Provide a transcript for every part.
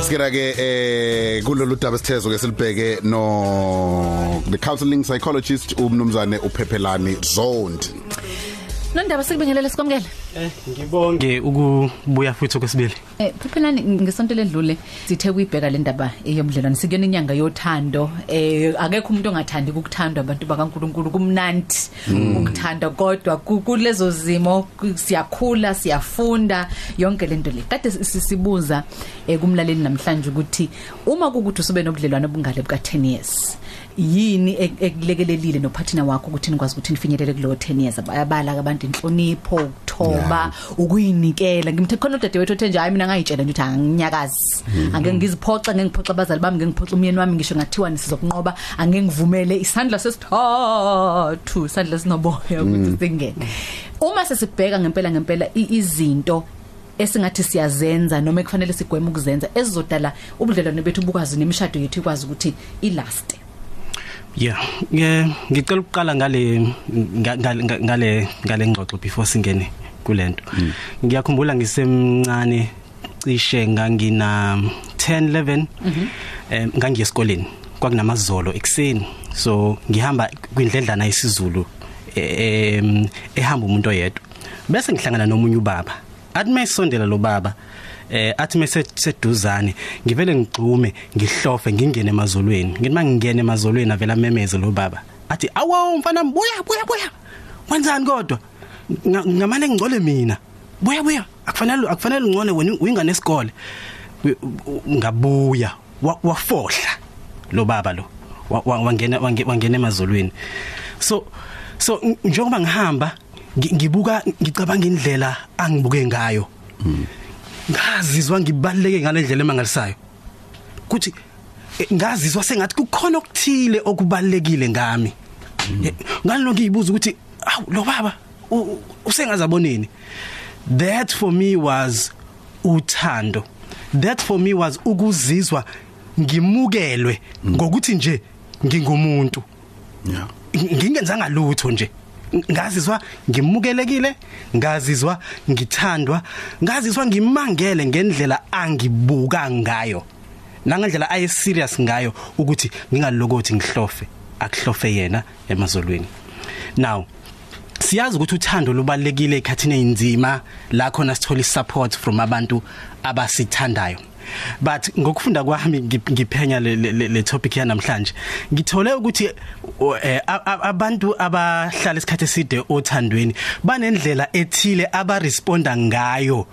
Sikira ke eh kulolu daba sithetho ke silibheke no the counseling psychologist umnumzane uphephelani zoned Nondaba sikubingelele sikwamukele. Eh ngibonge. Ukubuya futhi kwesibili. Eh phephelani ngesonto ledlule sithe kuyibheka le ndaba eyomdlelwane sikuyona inyanga yothando. Eh akekho umuntu ongathandi ukuthandwa abantu bakaNkuluNkulu kumnandi ukuthanda kodwa ku- kulezo zimo ku- siyakhula siyafunda yonke lento le. Kade sisibuza eh kumlaleli namhlanje ukuthi uma kukuthi usube nobudlelwane obungale buka 10 years yini ek- ekulekelelile nophathina wakho ukuthi nikwazi ukuthi nifinyelele kulo 10 years? Bayabala abantu inhlonipho ukuthoba ukuyinikela. Ngimthe khona udadewethu othe nje hayi mina ngayitshela nje ukuthi anginyakazi angeke ngiziphoxa ngeke ngiphoxa abazali bami ngeke ngiphoxa umyeni wami ngisho ngathiwa sizokunqoba angeke ngivumele isandla sesithathu isandla sinoboya ukuthi singene. Uma sesibheka ngempela ngempela i- izinto esingathi siyazenza noma ekufanele sigweme ukuzenza ezizodala ubudlelwane bethu bukwazi nemishado yethu ikwazi ukuthi ilast Yeah. Nge ngicela ukuqala ngale nga- ngale ngale ngale ngxoxo before singene. Kulento. Ngiyakhumbula ngisemncane cishe ngangina 10 11 eh ngangiye esikoleni kwakunamazolo ekseni so ngihamba kwindledlana yesizulu em ehamba umuntu oyedwa. Bese ngihlangana nomunye ubaba. Athi mayisondela lo baba eh athi mase seduzane ngivele ngigxume ngihlofe ngingene emazolweni. Ngithi mangingene emazolweni avela memeze lo baba. Athi awu mfana buya buya buya. Wenzani kodwa? Ngamane ngicole mina. Buya buya. Akufanele akufanele ngcone wena uyingane esikole We- u- ngabuya wa- wafohla lo baba lo. Wa- wa- wangena wange- wangena emazolweni so so n- njengoba ngihamba ngi- ngibuka ngicabanga indlela angibuke ngayo. Ngazizwa ngibaleke ngalendlela emangalisayo. Kuthi eh, ngazizwa sengathi kukhona okuthile okubalekile ngami. Eh, ngaloko ngiyibuza ukuthi awu lo baba u- u- usengazaboneni. That for me was uthando. That for me was ukuzizwa ngimukelwe ngokuthi nje ngingumuntu. Yeah. Ngingenzanga lutho nje. Ngazizwa ngimukelekile ngazizwa ngithandwa ngazizwa ngimangele ngendlela angibuka ngayo. Nangendlela aye serious ngayo ukuthi ngingalokothi ngihlofe akuhlofe yena emazolweni now siyazi ukuthi uthando lubalekile ekhathini einzima la khona sithola support from abantu abasithandayo. But ngokufunda kwami ngi- ngiphenya le, le, le- le topic yanamhlanje. Ngithole ukuthi o- eh, a- a- abantu abahlala isikhathi eside othandweni banendlela ethile abaresponda ngayo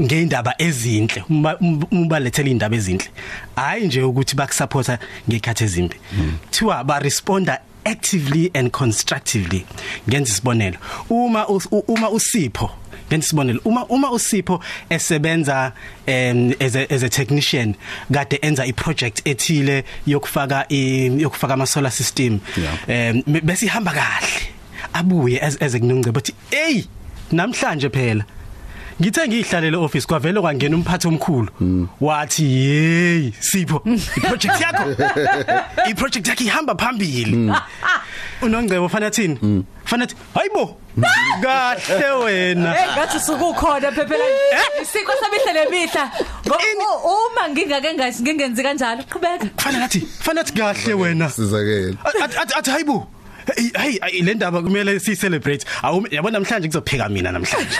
ngeindaba ezinhle uma uma balethela indaba ezinhle. Hayi nje ukuthi bakusupporta ngekhathi ezimbi. Thiwa ba responda actively and constructively. Ngenza isibonelo. Uma us- u- uma usipho ngenza isibonelo. Uma uma usipho esebenza um as a, as a technician kade enza iproject ethile yokufaka i- yokufaka ama solar system. Yeah. um bese ihamba kahle. Abuye as as kunongce bathi hey namhlanje phela ngithe ngihlalele office kwavele kwangena umphathi omkhulu. Wathi hey sipho iproject yakho iproject yakho ihamba phambili. Unongcebo fana thini? Fana thi hayibo kahle wena. Hey ngathi sukukhona phela isiko samihla nemihla Ngo- u- uma ngingake ngasi ngingenzi kanjalo qhubeka. Fana ngathi fana thi kahle wena. Sizakele athi athi- athi hayibo hey hey le ndaba kumele si celebrate awu yabona namhlanje kuzopheka mina namhlanje.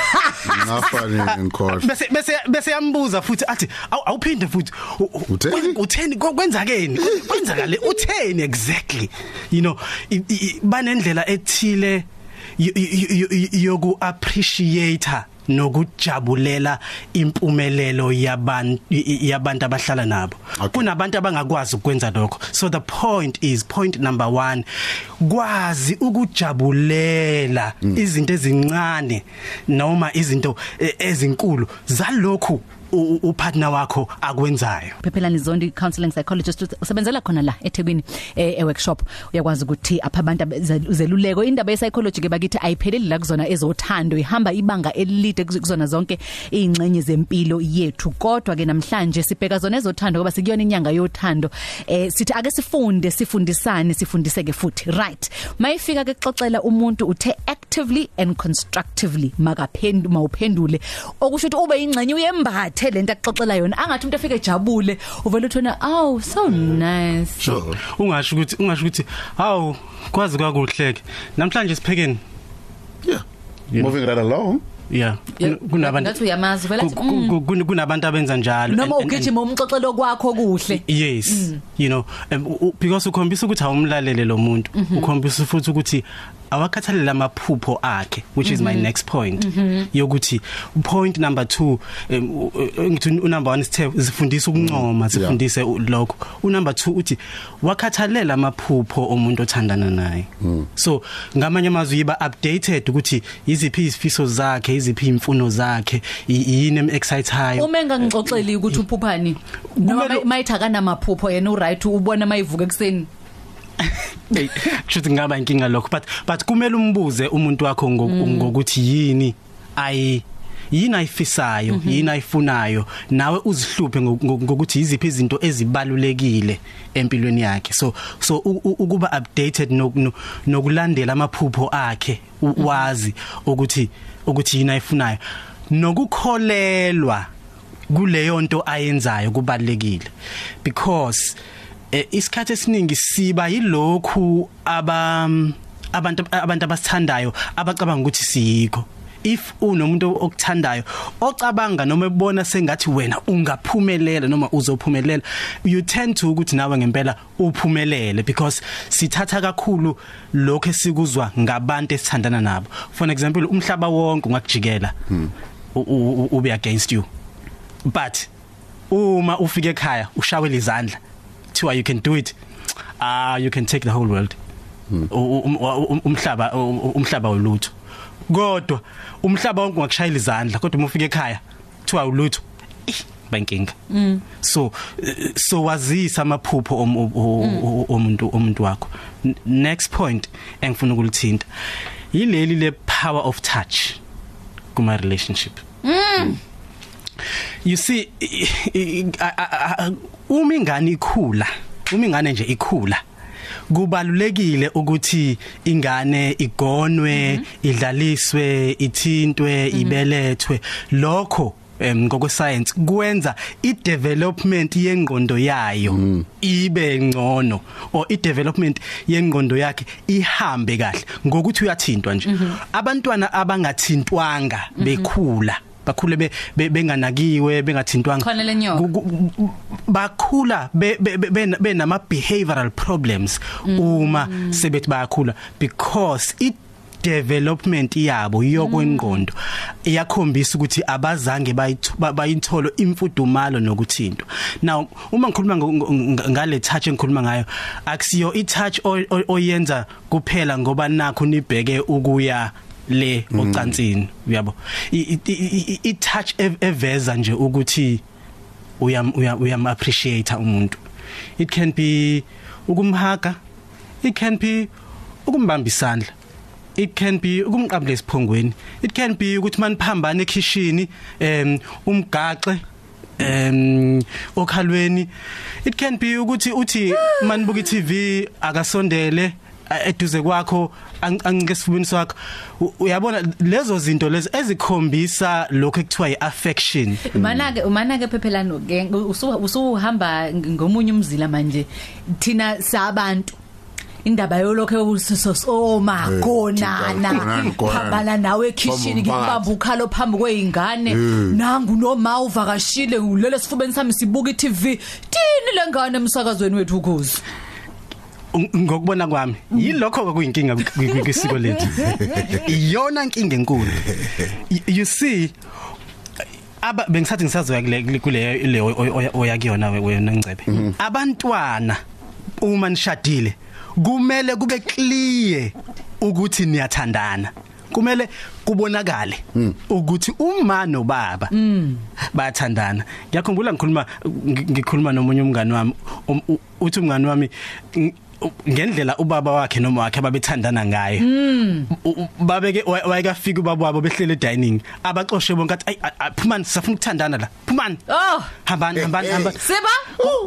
Ngafani ngikhohle bese bese bese yambuza futhi athi "Awu- awuphinde futhi u- u- Utheni? utheni? Ko- kwenzakeni? Kwenzakale? Utheni exactly? You know i- i- banendlela ethile yo- yo- yo- yoku appreciate nokujabulela impumelelo yabantu yabantu abahlala nabo. Kunabantu abangakwazi ukwenza lokho. So the point is point number 1 kwazi ukujabulela izinto ezincane noma izinto eh, ezinkulu. Zalokhu upartner wakho akwenzayo. Phephelani Zondi counseling psychologist usebenzela khona la eThekwini e e workshop uyakwazi ukuthi apha abantu abeze- zeluleko indaba ye psychology ke bakithi ayipheleli la kuzona ezothando ihamba ibanga elide kuzo- kuzona zonke ingcenye zempilo yethu. Kodwa ke namhlanje sibheka zona ezothando ngoba sikuyona inyanga yothando. Eh sithi ake sifunde sifundisane sifundiseke futhi. Right. Mayifika ke xoxela umuntu uthe actively and constructively makaphendu mawuphendule. Okusho ukuthi ube ingcenye uyembathe athe lento axoxela yona angathi umuntu afike ejabule uvela uthona aw so nice. Sure. Ungasho ukuthi ungasho ukuthi hawu kwazi kwakuhleke namhlanje siphekeni yeah. Moving right along. Yeah. Kun- kunabantu ngathi uyamazi. Vela athi, ku- mm. ku- kun- kunabantu abenza njalo. Noma And- and- and- ugijima umxoxelo kwakho kuhle. Yes. You know um, u- u- because ukhombisa ukuthi awumlalele lo muntu. Ukhombisa futhi ukuthi awakhathalele amaphupho akhe which is my next point yokuthi point number 2 um, u- u- ngithi u- number 1 sithe zifundisa ukuncoma zifundise u- lokho u number 2 uthi wakhathalela amaphupho omuntu othandana naye. So ngamanye amazwi yiba updated ukuthi iziphi izifiso zakhe iziphi imfuno zakhe i- yini em excitehayo uma engangixoxeli ukuthi uphuphani noma Kumele- mayithi akanamaphupho yena uright ubona mayivuka ekseni hey kushuthi ngaba inkinga lokho but but kumele umbuze umuntu wakho ngo- ngokuthi yini ayi yini ayifisayo yini ayifunayo nawe uzihluphe ngo- ngo- ngokuthi iziphi izinto ezibalulekile empilweni yakhe. So so ukuba updated no- no- nokulandela amaphupho akhe u- wazi ukuthi ukuthi yini ayifunayo. Nokukholelwa kuleyo nto ayenzayo kubalekile because isikhathi esiningi siba yilokhu aba abantu abantu abasithandayo abacabanga ukuthi siyikho. If unomuntu okuthandayo ocabanga noma ebona sengathi wena ungaphumelela noma uzophumelela you tend to ukuthi nawe ngempela uphumelele because sithatha kakhulu lokho esikuzwa ngabantu esithandana nabo. For example umhlaba wonke ungakujikela u- ube against you. But uma ufike ekhaya ushawele izandla thiwa you can do it ah you can take the whole world. U- um- um- umhlaba u- umhlaba olutho kodwa umhlaba wonke ungakushayela izandla kodwa uma ufike ekhaya thiwa ulutho Ih, bankinga so eh, so wazisa amaphupho om- o- o- o- omuntu omuntu wakho. N- next point engifuna ukulithinta yileli le power of touch kuma relationship you see uma ingane ikhula uma ingane nje ikhula kubalulekile ukuthi ingane igonwe idlaliswe ithintwe ibelethwe. Lokho em ngokwesayensi kwenza i-development yengqondo yayo ibe ngcono or i-development yengqondo yakhe ihambe kahle ngokuthi uyathintwa nje. Abantwana abangathintwanga bekhula bakhule be- be- benganakiwe bengathintwanga. Khona lenyoka. Ku- ku- bakhula be- be- be- bena- benama behavioral problems uma sebethi bayakhula because it development yabo yokwengqondo iyakhombisa ukuthi abazange bayitho- ba- bayitholo imfudumalo nokuthintwa. Now uma ngikhuluma ngo- ngo- ngale touch engikhuluma ngayo akusiyo i touch o- o- oyenza kuphela ngoba nakho nibheke ukuya le ocansini uyabo? I- touch ev- eveza nje ukuthi uyam uyam appreciate umuntu. It can be ukumhaga it can be ukumbamba isandla it can be ukumqabula esiphongweni it can be ukuthi maniphambana ekitchen em umgaxe em okhalweni it can be ukuthi uthi manibuka iTV akasondele eduze kwakho ang- angike sifubini sakho. U- uyabona lezo zinto lezi ezikhombisa lokho ekuthiwa iaffection Mana ke mana ke phephelano ke usu- usuhamba ngomunye umzila manje thina sabantu indaba yolokho usosoma Eh, konana konana, konana. phambana nawe ekitchen Phamba ngibamba ukhalo phambi kweingane nangu noma uvakashile ulele sifubeni sami sibuka iTV tini lengane emsakazweni wethu ukhozi? Ng- ngokubona kwami yilokho kuyinkinga kwi- kwi- kwisiko lethu. Iyona inkinga enkulu. You see aba bengisathi ngisazoya kule kule le oyakuyona wena ngcebe. Abantwana uma nishadile kumele kube clear ukuthi niyathandana. Kumele kubonakale ukuthi uma nobaba bayathandana ngiyakhumbula ngikhuluma ngi- ngikhuluma nomunye umngane wami. Um- uthi umngane wami ngendlela ubaba wakhe noma wakhe babethandana ngayo U- u- babeke wa- wayekafika ubaba wabo behlele dining. Abaxoshe bonke athi "Ayi, a- a- phumani safuna ukuthandana la. Phumani. Oh. Hambani hambani hambani. Siba?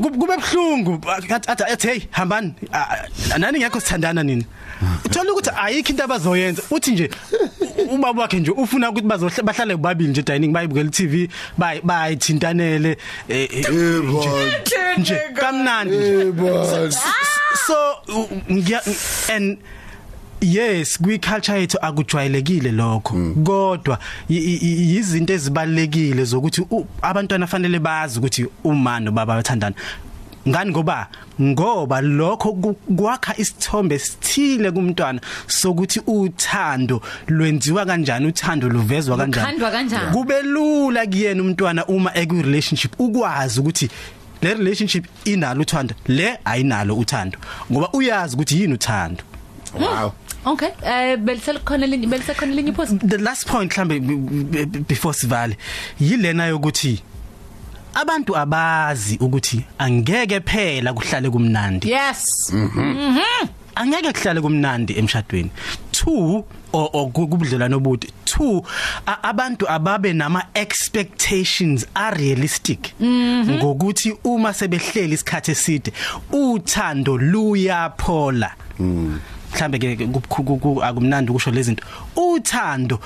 Ku- kube buhlungu. Athi athi athi, hey hambani. Ah, ah, nani ngekho sithandana nini? Uthola ukuthi ayikho into abazoyenza. Uthi nje ubaba wakhe nje ufuna ukuthi bazohlala bahlale bobabili nje dining bayibukela TV bay bayithintanele eh, eh, nje- nje kamnandi nje. Yebo. so u- ngiya and yes kwi culture yethu akujwayelekile lokho. Kodwa i- i- i- izinto ezibalekile zokuthi u- abantwana fanele bazi ukuthi uma nobaba bathandana. Ngani ngoba ngoba lokho ku- kwakha isithombe sithile kumntwana sokuthi uthando lwenziwa kanjani uthando luvezwa kanjani Lukhandwa kanjani? kube lula kuyena umntwana uma eku relationship ukwazi ukuthi le relationship inalo uthando le ayinalo uthando ngoba uyazi ukuthi yini uthando Wow. Okay, eh belisekhona linye belisekhona linye iphosi. the last point mhlambe b- b- before sivale yilena yokuthi abantu abazi ukuthi angeke phela kuhlale kumnandi. Yes. angeke kuhlale kumnandi emshadweni. Two or or ku- kubudlelwano obude. Two a- abantu ababe nama expectations are realistic ngokuthi uma sebehleli isikhathi eside uthando luyaphola mhlambe ke ku- ku- ku- akumnandi ukusho lezi zinto. Uthando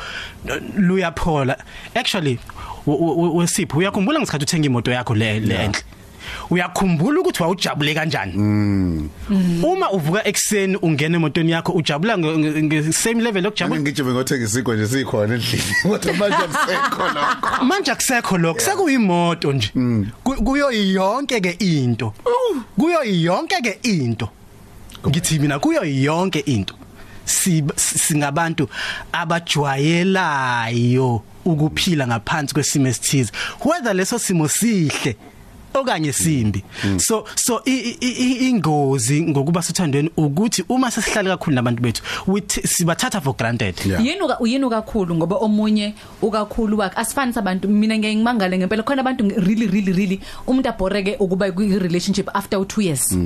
luyaphola. Actually wesipho uyakhumbula ngesikhathi uthenga imoto yakho le le enhle? Uyakhumbula ukuthi wawujabule kanjani? Uma uvuka ekseni ungena emotweni yakho ujabula nge- same level yokujabula? Ngeke ngijube ngothenga isikho nje sikhona endlini. Kodwa manje akusekho lokho. manje akusekho lokho. Sekuyimoto nje. Ku- kuyo yonke ke into kuyo yonke ke into. Ngithi mina kuyo yonke into. Si singabantu abajwayelayo ukuphila ngaphansi kwesimo esithize. Whether leso simo sihle okanye simbi. So so i- i- i- ingozi ngokuba sithandweni ukuthi uma sesihlala kakhulu nabantu bethu we t- sibathatha for granted. Yeah. yini uka uyini kakhulu ngoba omunye ukakhulu wakhe asifani sabantu. Mina ngeke ngimangale ngempela. Khona abantu nge- really really really umuntu abhoreke ukuba kwi relationship after 2 years.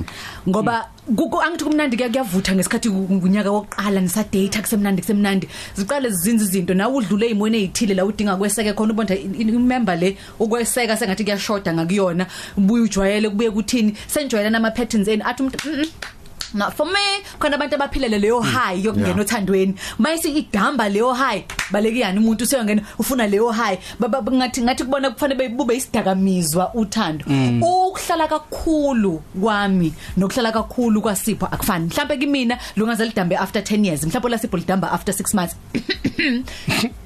Ngoba kuku angithi kumnandi kuya- kuyavutha ngesikhathi ku- kunyaka wokuqala nisa date kusemnandi kusemnandi. Ziqale zizinza izinto. Nawe udlule ezimweni ezithile la udinga kweseke khona ubonda remember le ukweseka sengathi kuyashoda ngakuyona. Ubuye ujwayele kubuye kuthini? Senjwayela nama patterns eni athi umuntu "Mm, mm, Ma for me khona abantu abaphilele leyo high yokungena Yeah. othandweni. Mayisi idamba leyo high baleke yani umuntu useyongena ufuna leyo high. Baba ngathi ngathi kubona kufanele bube isidakamizwa uthando. Ukuhlala kakhulu kwami nokuhlala kakhulu kwasipho akufani. Mhlawumbe kimina lungaze lidambe after 10 years. Mhlawumbe lasipho lidamba after 6 months.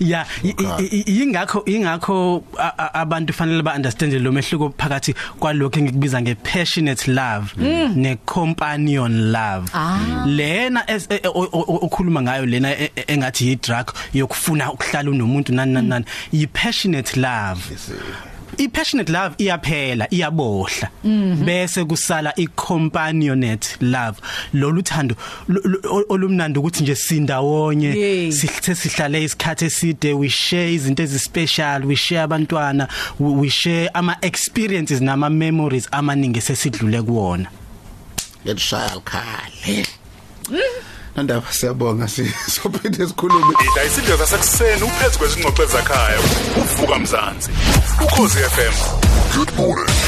yeah i- i- i- ingakho ingakho a- a- abantu fanele ba understand lo mehluko phakathi kwalokho engikubiza nge passionate love ne companion love. Ah. lena es- e- e- o- o- okhuluma ngayo lena e- e- engathi yi drug yokufuna ukuhlala unomuntu nani nani nani. Yi passionate love. I passionate love iyaphela iyabohla. Bese kusala i companionate love. Lolu thando lu- lu- olumnandi ukuthi nje sindawonye sithe sihlale isikhathi eside we share izinto ezispecial we share abantwana we share ama experiences nama memories amaningi sesidlule kuwona. Yeshaya likhale. Nandaba siyabonga si sophinde sikhulume. Ida isidlo sasekuseni uphezu kwezingxoxo ezakhaya uvuka mzansi ukhosi FM Good morning.